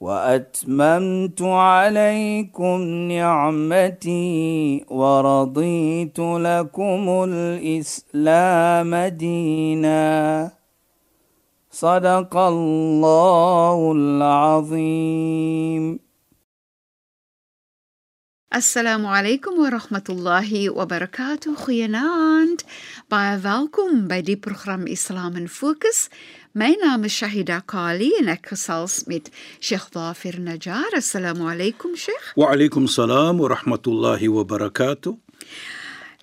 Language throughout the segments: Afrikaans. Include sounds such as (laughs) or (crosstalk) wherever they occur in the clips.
وأتممت عليكم نعمتي ورضيت لكم الإسلام دينا. صدق الله العظيم. السلام عليكم ورحمة الله وبركاته. خيانات بايا فالكم بدي برنامج إسلام فوكس My naam is Shahida Kali en ek gesels met Sheikh Dafir Najjar. Assalamu alaykum Sheikh. Wa alaykum salaam wa rahmatullahi wa barakatuh.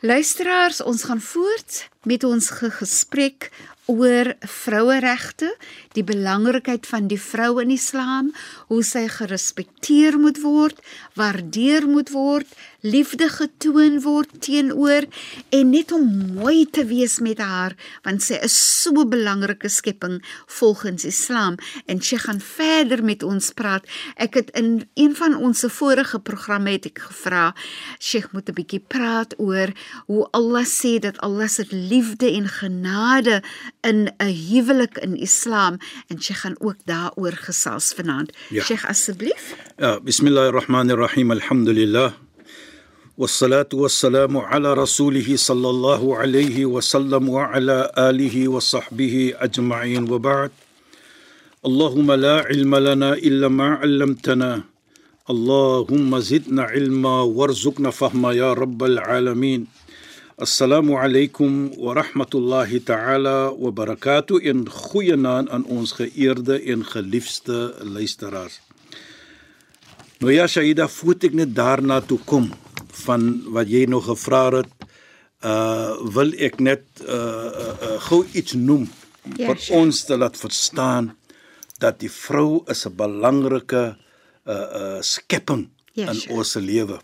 Luisteraars, ons gaan voort met ons gesprek oor vroueregte, die belangrikheid van die vrou in Islam, hoe sy gerespekteer moet word, waardeer moet word, liefde getoon word teenoor en net om mooi te wees met haar want sy is so 'n belangrike skepping volgens Islam en sy gaan verder met ons praat. Ek het in een van ons vorige programme het ek gevra, Sheikh moet 'n bietjie praat oor hoe Allah sê dat Allah se liefde en genade in 'n huwelik in Islam en sy gaan ook daaroor gesels vanaand. Ja. Sheikh asseblief. Ja, bismillahirrahmanirrahim. Alhamdulillah. والصلاة والسلام على رسوله صلى الله عليه وسلم وعلى آله وصحبه أجمعين وبعد اللهم لا علم لنا إلا ما علمتنا اللهم زدنا علما وارزقنا فهما يا رب العالمين Assalamu alaykum wa rahmatullahi ta'ala wa barakatuh in goeie naam aan ons geëerde en geliefde luisteraars. Nou ja, Shaida, voet ek net daarna toe kom van wat jy nog gevra het. Uh wil ek net uh, uh, uh gou iets noem ja, vir sure. ons te laat verstaan dat die vrou is 'n belangrike uh uh skepping ja, in sure. ons lewe.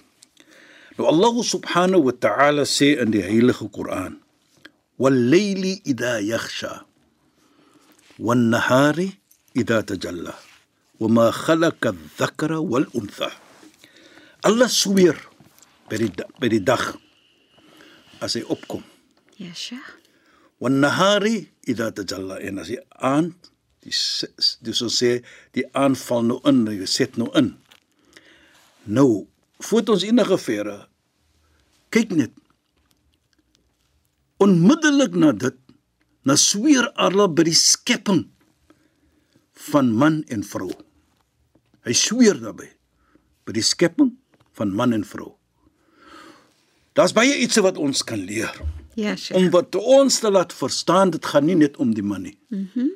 Nou Allah subhanahu wa ta'ala sê in die heilige Koran: "Wal-layli idha yaghsha wan-nahari idha tajalla wama khalaqa adh-dhakara wal-untha." Allah sweer by die by die dag as hy opkom. Ja, Sheikh. wan-nahari idha tajalla en as hy aand die dis ons sê die aanval nou in, jy set nou in. Nou, voor ons enige verre kyk net onmiddellik na dit na sweer Allah by die skepping van man en vrou. Hy sweer daarbey by die skepping van man en vrou. Daar's baie iets wat ons kan leer Ja, Sheikh. om wat ons te laat verstaan dit gaan nie net om die man nie. Mhm. Mm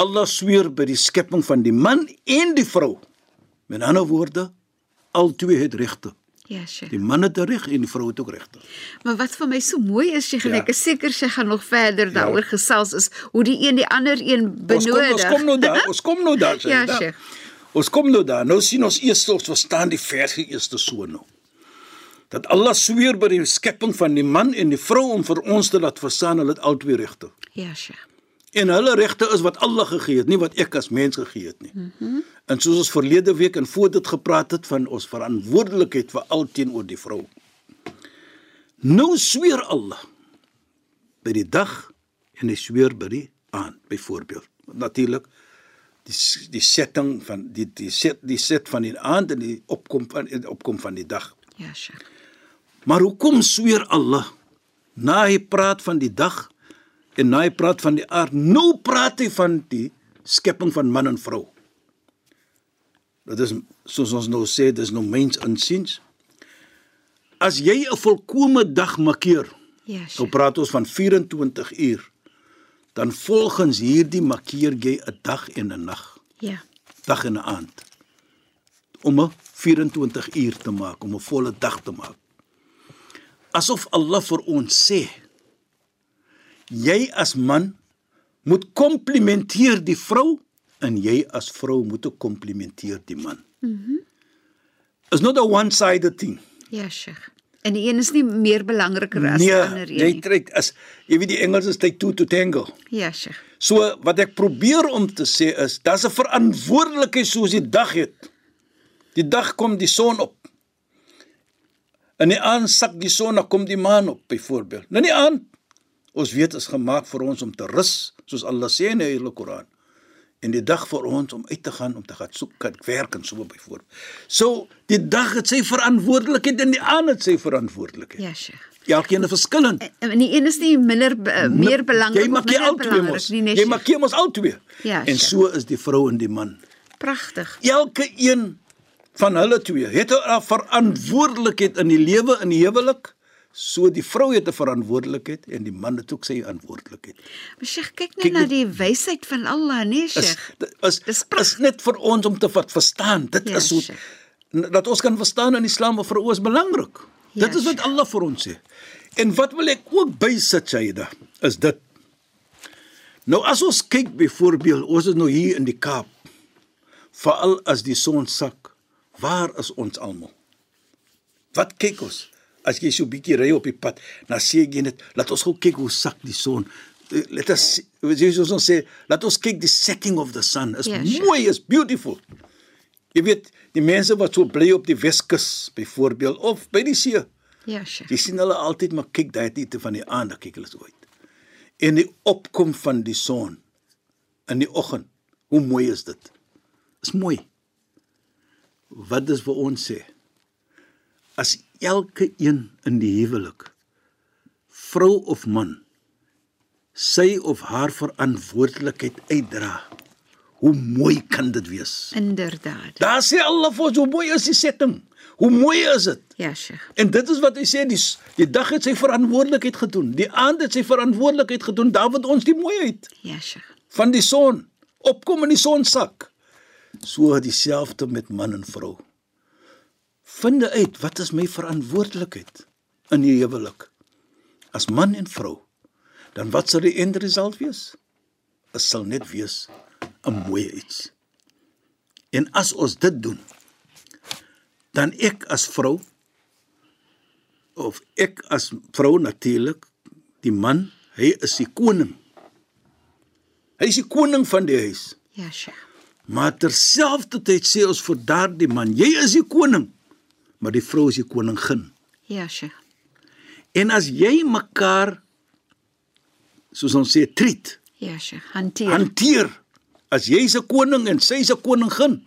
Allah sweer by die skepping van die man en die vrou. Met ander woorde, al twee het regte. Ja, Sheikh. Die man het reg en die vrou het ook regte. Maar wat vir my so mooi is, Sheikh, en Ja. ek is seker sy gaan nog verder daaroor gesels is hoe die een die ander een Ons kom, benodig. ons kom nou daar, ons kom nou daar. (laughs) Ja, Shaida. Sheikh. Ons kom nou daar. Nou sien ons eers ons verstaan die vers eerste so nou. Dat Allah sweer by die skepping van die man en die vrou om vir ons te laat verstaan hulle het albei regte. Ja, Sheikh. En hulle regte is wat Allah gegee het, nie wat ek as mens gegee het nie. Mm -hmm. En soos ons verlede week en voor dit gepraat het van ons verantwoordelikheid vir al teenoor die vrou. Nou sweer Allah by die dag en hy sweer by die aand, byvoorbeeld. Natuurlik die die setting van die die set die set van die aand en die opkom van die opkom van die dag. Ja, Sheikh. Maar hoekom sweer Allah na hy praat van die dag en na hy praat van die aard, nou praat hy van die skepping van man en vrou. Dit is soos ons nou sê, dis nou mens insiens. As jy 'n volkomme dag markeer, Ja, nou Sheikh. praat ons van 24 uur, dan volgens hierdie markeer jy 'n dag en 'n nag, Ja. dag en 'n aand. Om 'n 24 uur te maak, om 'n volle dag te maak. Asof Allah vir ons sê, jy as man moet komplimenteer die vrou en jy as vrou moet ook komplimenteer die man. Mhm. Mm Is not a one-sided thing. Ja, Sheikh. En die een is nie meer belangriker as nee, die ander een nie. trek as jy weet die Engels is take two to tango. Ja, Sheikh. So wat ek probeer om te sê is daar's 'n verantwoordelikheid soos die dag het. Die dag kom die son op. In die aand sak die son, dan kom die maan op byvoorbeeld. Nou die aand ons weet is gemaak vir ons om te rus, soos Allah sê in die Heilige Koran. En die dag vir ons om uit te gaan om te gaan soek, kan werk en so byvoorbeeld. So die dag het sy verantwoordelikheid en die aand het sy verantwoordelikheid. Ja, Sheikh. Elkeen is verskillend. En die een is nie minder be, meer belangrik jy maak of jy minder al twee mos. nie, nee, Jy maak jy mos al twee. Ja, en so is die vrou en die man. Pragtig. Elke een van hulle twee het 'n verantwoordelikheid in die lewe in die huwelik. So die vrou het 'n verantwoordelikheid en die man het ook sy verantwoordelikheid. Maar Sheikh, kyk net na die wysheid van Allah, nee, Sheikh. is is, is net vir ons om te wat verstaan. Dit Ja, is so Sheikh. dat ons kan verstaan in Islam of vrou is belangrik. Ja, dit is wat Sheikh. Allah vir ons sê. En wat wil ek ook bysit Shaida is dit. Nou as ons kyk byvoorbeeld, ons is nou hier in die Kaap. Veral as die son sak, waar is ons almal? Wat kyk ons? As jy so 'n bietjie ry op die pad, dan sê jy net, laat ons gou kyk hoe sak die son. Eh, Let us jy soos ons sê, laat ons kyk die setting of the sun. Is Ja, yeah, sure. mooi, is beautiful. Jy weet, die mense wat so bly op die Weskus byvoorbeeld of by die see, Ja, Sheikh. jy sien hulle altyd maar kyk daai tyd van die aand, dan kyk hulle so uit. En die opkom van die son in die oggend. Hoe mooi is dit? Is mooi. Wat dis vir ons sê? As elke een in die huwelik vrou of man sy of haar verantwoordelikheid uitdra. Hoe mooi kan dit wees? Inderdaad. Daar sê Allah vir ons hoe mooi is die setting. Hoe mooi is dit? Ja, Sheikh. En dit is wat hy sê die die dag het sy verantwoordelikheid gedoen. Die aand het sy verantwoordelikheid gedoen. Daar word ons die mooiheid Ja, Sheikh. van die son opkom in die son sak. So dieselfde met man en vrou. Vind uit wat is my verantwoordelikheid in die huwelik. As man en vrou, dan wat sal die eindresult wees? Dit sal net wees 'n mooi iets. En as ons dit doen, dan ek as vrou of ek as vrou natuurlik, die man, hy is die koning. Hy is die koning van die huis. Ja, Sheikh. Maar terselfdertyd sê ons vir daardie man, jy is die koning, maar die vrou is die koningin. Ja, Sheikh. En as jy mekaar soos ons sê treat, Ja, Sheikh. Hanteer. hanteer as jy's 'n koning en sy's 'n koningin,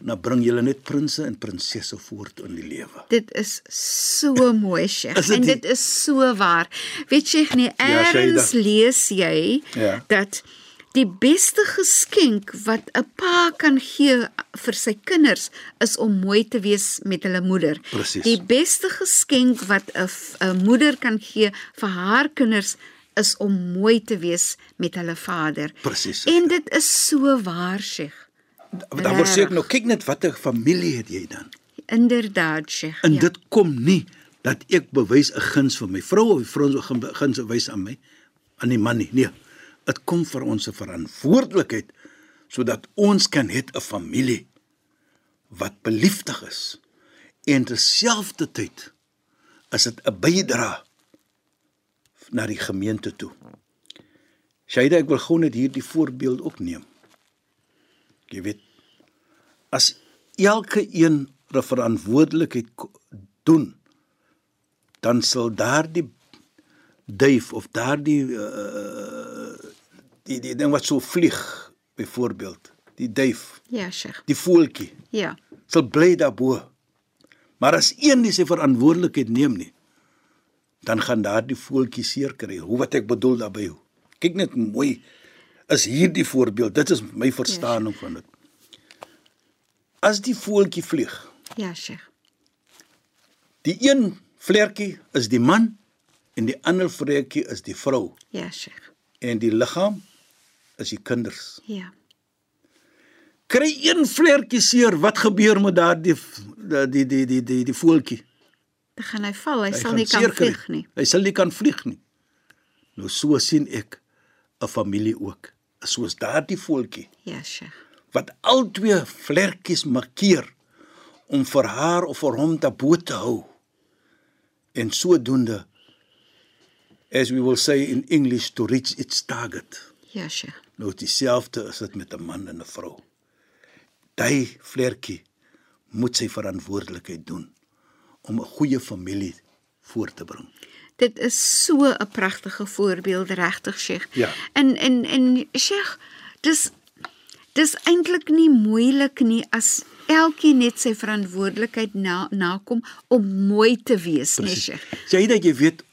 dan bring julle net prinses en prinsesse voort in die lewe. Dit is so (laughs) mooi, Sheikh. Dit En dit is so waar. Weet Sheikh, nie Ja, eers Shaida. lees jy Ja. dat die beste geskenk wat 'n pa kan gee vir sy kinders is om mooi te wees met hulle moeder. Presies. Die beste geskenk wat 'n moeder kan gee vir haar kinders is om mooi te wees met hulle vader. Presies. En dit is so waar, Sheikh. Dan word sê ek nou kyk net watter familie het jy dan? Inderdaad, Sheikh. En ja. dit kom nie dat ek bewys 'n guns vir my vrou of die vrou guns wys aan my aan die man nie. Nee. Dit kom vir ons se verantwoordelikheid sodat ons kan het 'n familie wat beliefdig is en terselfdertyd is dit 'n bydra na die gemeente toe. Shaida, ek wil gou net hierdie voorbeeld ook neem. Jy weet as elke een 'n verantwoordelikheid doen dan sal daardie duif of daardie uh, die die ding wat so vlieg byvoorbeeld die duif Ja, Sheikh. die voeltjie Ja. sal bly daarbo maar as een nie sy verantwoordelikheid neem nie dan gaan daardie voeltjie seer kry hoe wat ek bedoel daarby kyk net mooi is hierdie voorbeeld dit is my verstaaning van dit as die voeltjie vlieg Ja, Sheikh. Die een vlekkie is die man en die ander vlekkie is die vrou Ja, Sheikh. en die liggaam is die kinders. Ja. Kry een vlekkie seer, wat gebeur met daardie die die die die die, die voeltjie? Dan gaan hy val. Hy, Hy sal nie kan vlieg nie. Hy sal nie kan vlieg nie. Nou so sien ek 'n familie ook. Soos daardie voeltjie Ja, Sheikh. wat al twee vlekkies markeer om vir haar of vir hom te bo te hou. En sodoende as we will say in English to reach its target. Ja, Sheikh. Nou dieselfde is dit met 'n man en 'n vrou. Daai vlerkie moet sy verantwoordelikheid doen om 'n goeie familie voor te bring. Dit is so 'n pragtige voorbeeld regtig, Sheikh. Ja. En en en Sheikh, dis dis eintlik nie moeilik nie as elkeen net sy verantwoordelikheid na nakom om mooi te wees, nee, Sheikh. Jy dat jy weet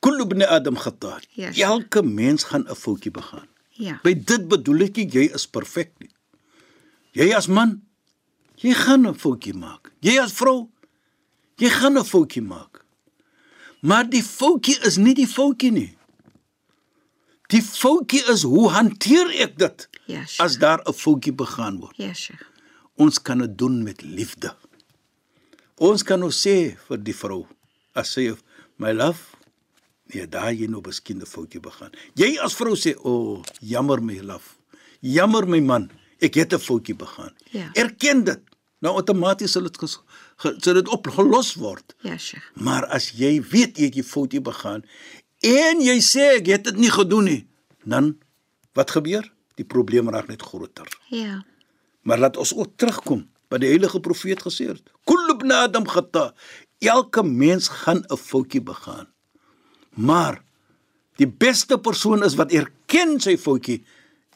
kullu ibn adam khata. Ja. Elke mens gaan 'n foutjie begaan. Ja. By dit bedoel ek nie jy is perfek nie. Jy as man, jy gaan 'n foutjie maak. Jy as vrou, jy gaan 'n foutjie maak. Maar die foutjie is nie die foutjie nie. Die foutjie is hoe hanteer ek dit Ja, Sheikh. as daar 'n foutjie begaan word. Ja, Sheikh. Ons kan dit doen met liefde. Ons kan nou sê vir die vrou as sy my love nee daai jy nou miskien 'n foutjie begaan. Jy as vrou sê o, oh, jammer my love. Jammer my man, ek het 'n foutjie begaan. Ja. Erken dit. Nou outomaties sal dit sal dit opgelos word. Ja, Sheikh. Maar as jy weet jy het jy foutjie begaan en jy sê ek het dit nie gedoen nie, dan wat gebeur? Die probleem raak net groter. Ja. Maar laat ons ook terugkom wat die heilige profeet gesê het. Kullu ibn Adam khata. Elke mens gaan 'n foutjie begaan. Maar die beste persoon is wat erken sy foutjie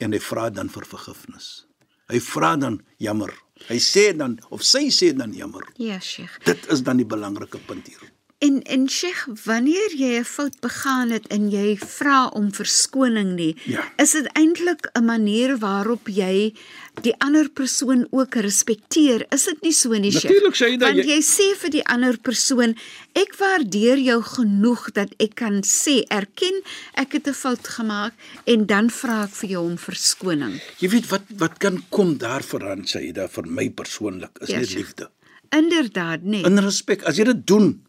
en hy vra dan vir vergifnis. Hy vra dan jammer. Hy sê dan of sy sê dan jammer. Ja, Sheikh. Dit is dan die belangrike punt hier. En en Sheikh, wanneer jy 'n fout begaan het en jy vra om verskoning nie, Ja. is dit eintlik 'n manier waarop jy die ander persoon ook respekteer. Is dit nie so nie, Sheikh? Natuurlijk, Shaida, Want jy- jy sê vir die ander persoon, ek waardeer jou genoeg dat ek kan sê erken ek het 'n fout gemaak en dan vra ek vir jou om verskoning. Jy weet wat wat kan kom daarvan sê dit vir my persoonlik is Ja, net liefde. Inderdaad, nee. In respek as jy dit doen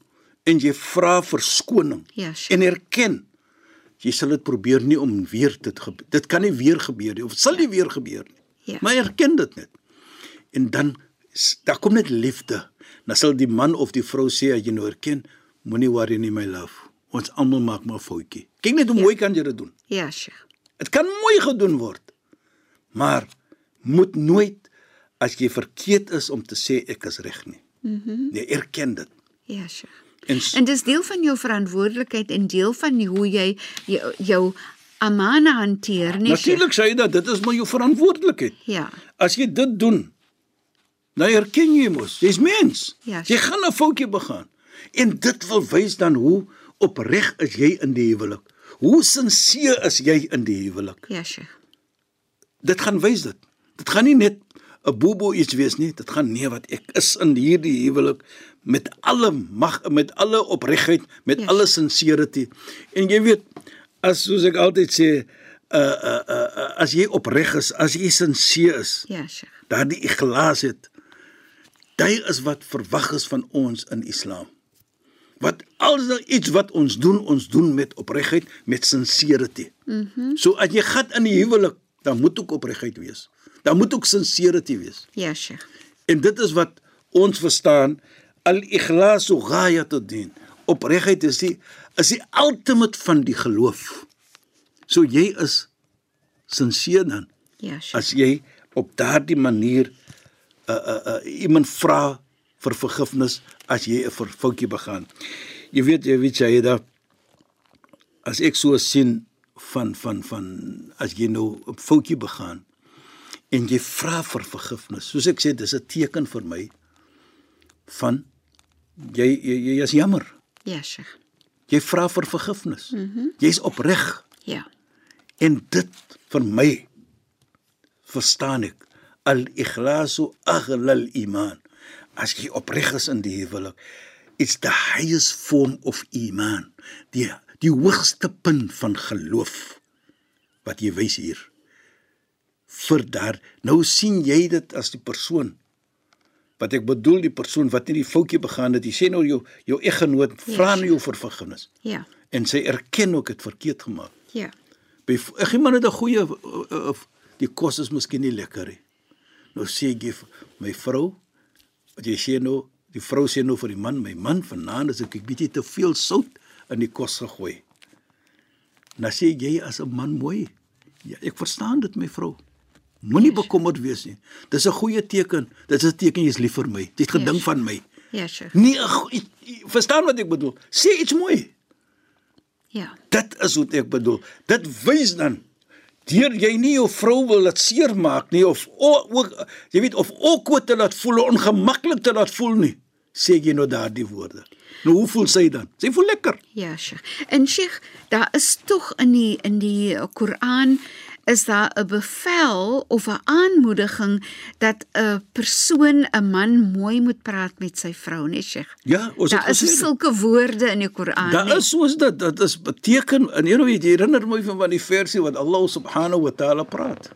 en jy vra verskoning Ja, Sheikh. en erken jy sal dit probeer nie om weer dit dit kan nie weer gebeur nie of sal nie weer gebeur nie. Ja. Maar erken dit net. En dan daar kom net liefde. Dan sal die man of die vrou sê as jy nou erken, moenie worry nie my love. Ons almal maak maar foutjie. Kyk net hoe Ja. mooi kan jy dit doen. Ja, Sheikh. Dit kan mooi gedoen word. Maar moet nooit as jy verkeerd is om te sê ek is reg nie. Mhm. Mm nee, erken dit. Ja, Sheikh. En En dis deel van jou verantwoordelikheid en deel van hoe jy jou, jou amana hanteer, nie? Natuurlik sê jy dat dit is maar jou verantwoordelikheid. Ja. As jy dit doen, dan erken jy mos, jy's mens. Ja, jy gaan 'n foutjie begaan. En dit wil wys dan hoe opreg is jy in die huwelik. Hoe sinseer is jy in die huwelik? Ja, Sheikh. Dit gaan wys dit. Dit gaan nie net 'n bobo iets wees nie. Dit gaan nee wat ek is in hierdie huwelik met alle mag met alle opregtheid, met Ja. alle sincerity. En jy weet as soos ek altyd sê, uh uh uh, as jy opreg is, as jy sinseer is, Ja, Sheikh. daardie ikhlaas het. Dit is wat verwag is van ons in Islam. Wat alles nou iets wat ons doen, ons doen met opregtheid, met sincerity. Mhm. Mm so as jy gat in die huwelik, dan moet ook opregtheid wees. Dan moet ook sincerity wees. Ja, Sheikh. En dit is wat ons verstaan al-ikhlasu ghayatuddin. Opregtheid is die is die ultimate van die geloof. So jy is sinseer dan Ja, Sheikh. as jy op daardie manier uh uh, uh iemand vra vir vergifnis as jy 'n foutjie begaan. Jy weet jy weet jy da as ek so sien van van van as jy nou 'n foutjie begaan en jy vra vir vergifnis. Soos ek sê dis 'n teken vir my van jy jy, jy is jammer. Ja, Sheikh. Jy vra vir vergifnis. Mm -hmm. Jy's opreg. Ja. En dit vir my verstaan ek al-ikhlasu aghlal iman. As jy opreg is in die huwelik, it's the highest form of iman. Die die hoogste punt van geloof wat jy wys hier. Vir daar nou sien jy dit as die persoon wat ek bedoel die persoon wat nie die foutjie begaan het. Jy sê nou jou jou eggenoot vra nou jou vir vergifnis Ja. en sy erken ook het verkeerd gemaak. Ja. By ek gee maar net 'n goeie uh, uh, die kos is miskien nie lekker nie. Nou sê ek vir my vrou, Wat jy sê nou, die vrou sê nou vir die man, my man vanaand is ek 'n bietjie te veel sout in die kos gegooi. Nou sê jy as 'n man mooi. Ja, ek verstaan dit my vrou. Moenie bekommerd wees nie. Dis 'n goeie teken. Dit is 'n teken jy's lief vir my. Het gedink Yes. van my. Ja, sure. Nee, ag, jy- jy verstaan wat ek bedoel. Sê iets mooi. Ja. Dit is wat ek bedoel. Dit wys dan deur jy nie jou vrou wil laat seermaak nie of ook jy weet of awkward te laat voel, ongemaklik te laat voel nie. Sê jy nou daardie woorde. Nou hoe voel sy dan? Sy voel lekker. Ja, Sheikh. En Sheikh, daar is tog in die in die Koran is daar 'n bevel of 'n aanmoediging dat 'n persoon, 'n man mooi moet praat met sy vrou, nee Sheikh. Ja, ons het Daar is gesê dit. sulke woorde in die Koran. Daar nee. is soos dit, dit is beteken en jy weet jy herinner my van van die versie wat Allah subhanahu wa taala praat.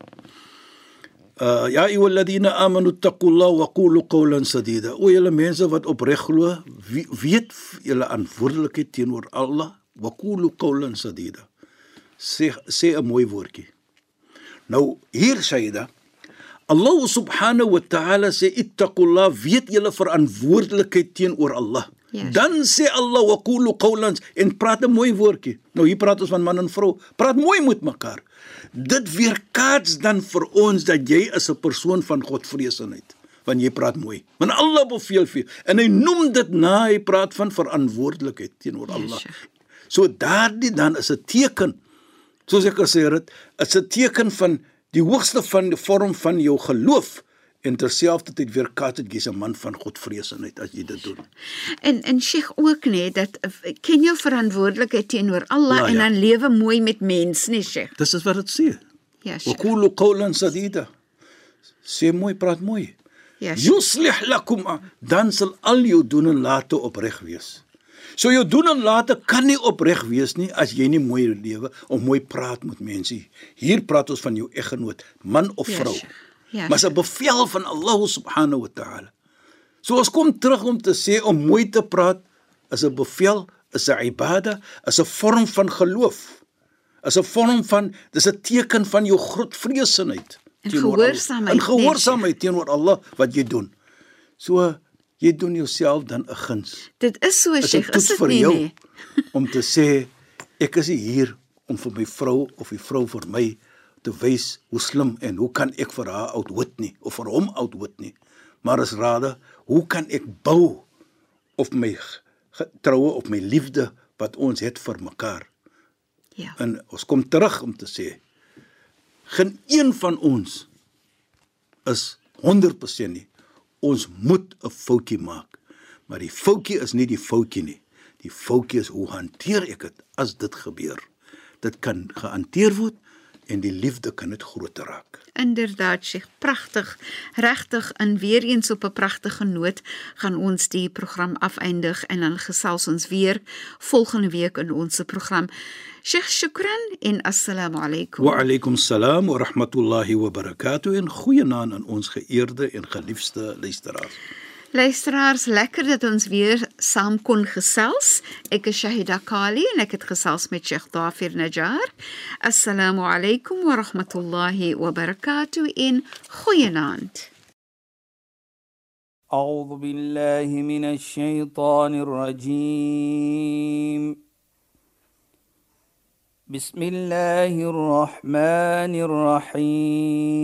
Uh ya ayyuhal ladina amanu taqullaha wa qulu qawlan sadida. O julle mense wat opreg glo, weet julle verantwoordelikheid teenoor Allah wa qulu qawlan sadida. Sê sê 'n mooi woordjie. Nou hier Sayyida Allah subhanahu wa ta'ala sê ittaqullah weet julle verantwoordelikheid teenoor Allah. Ja. Dan sê Allah wa qulu qawlan en praat 'n mooi woordjie. Nou hier praat ons van man en vrou. Praat mooi met mekaar. Dit weerkaats dan vir ons dat jy is 'n persoon van Godvreesenheid want jy praat mooi. Want Allah beveel vir jou en hy noem dit na hy praat van verantwoordelikheid teenoor Allah. sure. So daardie dan is 'n teken soos ek gesê het, is 'n teken van die hoogste van die vorm van jou geloof en terselfdertyd weerkaats dit jy's 'n man van Godvreesenheid as jy dit doen. En en Sheikh ook nê dat eh, ken jou verantwoordelikheid teenoor Allah Ja, en ja. dan lewe mooi met mense, nee Sheikh. Dis is wat dit sê. Ja, Sheikh. Qulu qawlan sadida. Sê mooi, praat mooi. Ja, Sheikh. Yuslih lakum dan sal al jou doen en late opreg wees. So jou doen en late kan nie opreg wees nie as jy nie mooi lewe of mooi praat met mense. nie. Hier praat ons van jou eggenoot, man of vrou. Sheikh. Ja, maar 'n bevel van Allah subhanahu wa ta'ala. So ons kom terug om te sê om mooi te praat is 'n bevel, is 'n ibada, is 'n vorm van geloof. Is 'n vorm van dis 'n teken van jou groot vreesenheid En teenoor gehoorsaamheid, En gehoorsaamheid teenoor Allah wat jy doen. So jy doen jouself dan 'n guns. Dit is so 'n Sheikh, is dit vir nie jou nee? (laughs) om te sê ek is nie hier om vir my vrou of die vrou vir my te wys hoe slim en hoe kan ek vir haar outwit nie of vir hom outwit nie. Maar as rade, hoe kan ek bou op my troue op my liefde wat ons het vir mekaar. Ja. En ons kom terug om te sê geen een van ons is 100% nie. Ons moet 'n foutjie maak. Maar die foutjie is nie die foutjie nie. Die foutjie is hoe hanteer ek dit as dit gebeur. Dit kan gehanteer word en die liefde kan dit groter raak. Inderdaad, Sheikh, pragtig. Regtig en weer eens op 'n pragtige noot gaan ons die program afeindig en dan gesels ons weer volgende week in ons program. Sheikh, shukran en assalamu alaykum. Wa alaykum salaam wa rahmatullahi wa barakatuh en goeienaand aan ons geëerde en geliefde luisteraars. Luisteraars, lekker dat ons weer saam kon gesels. Ek is Shahida Kali en ek het gesels met Sheikh Dafir Najjar. Assalamu alaykum wa rahmatullahi wa barakatuh en goeienaand. أعوذ بالله من الشيطان الرجيم بسم الله الرحمن الرحيم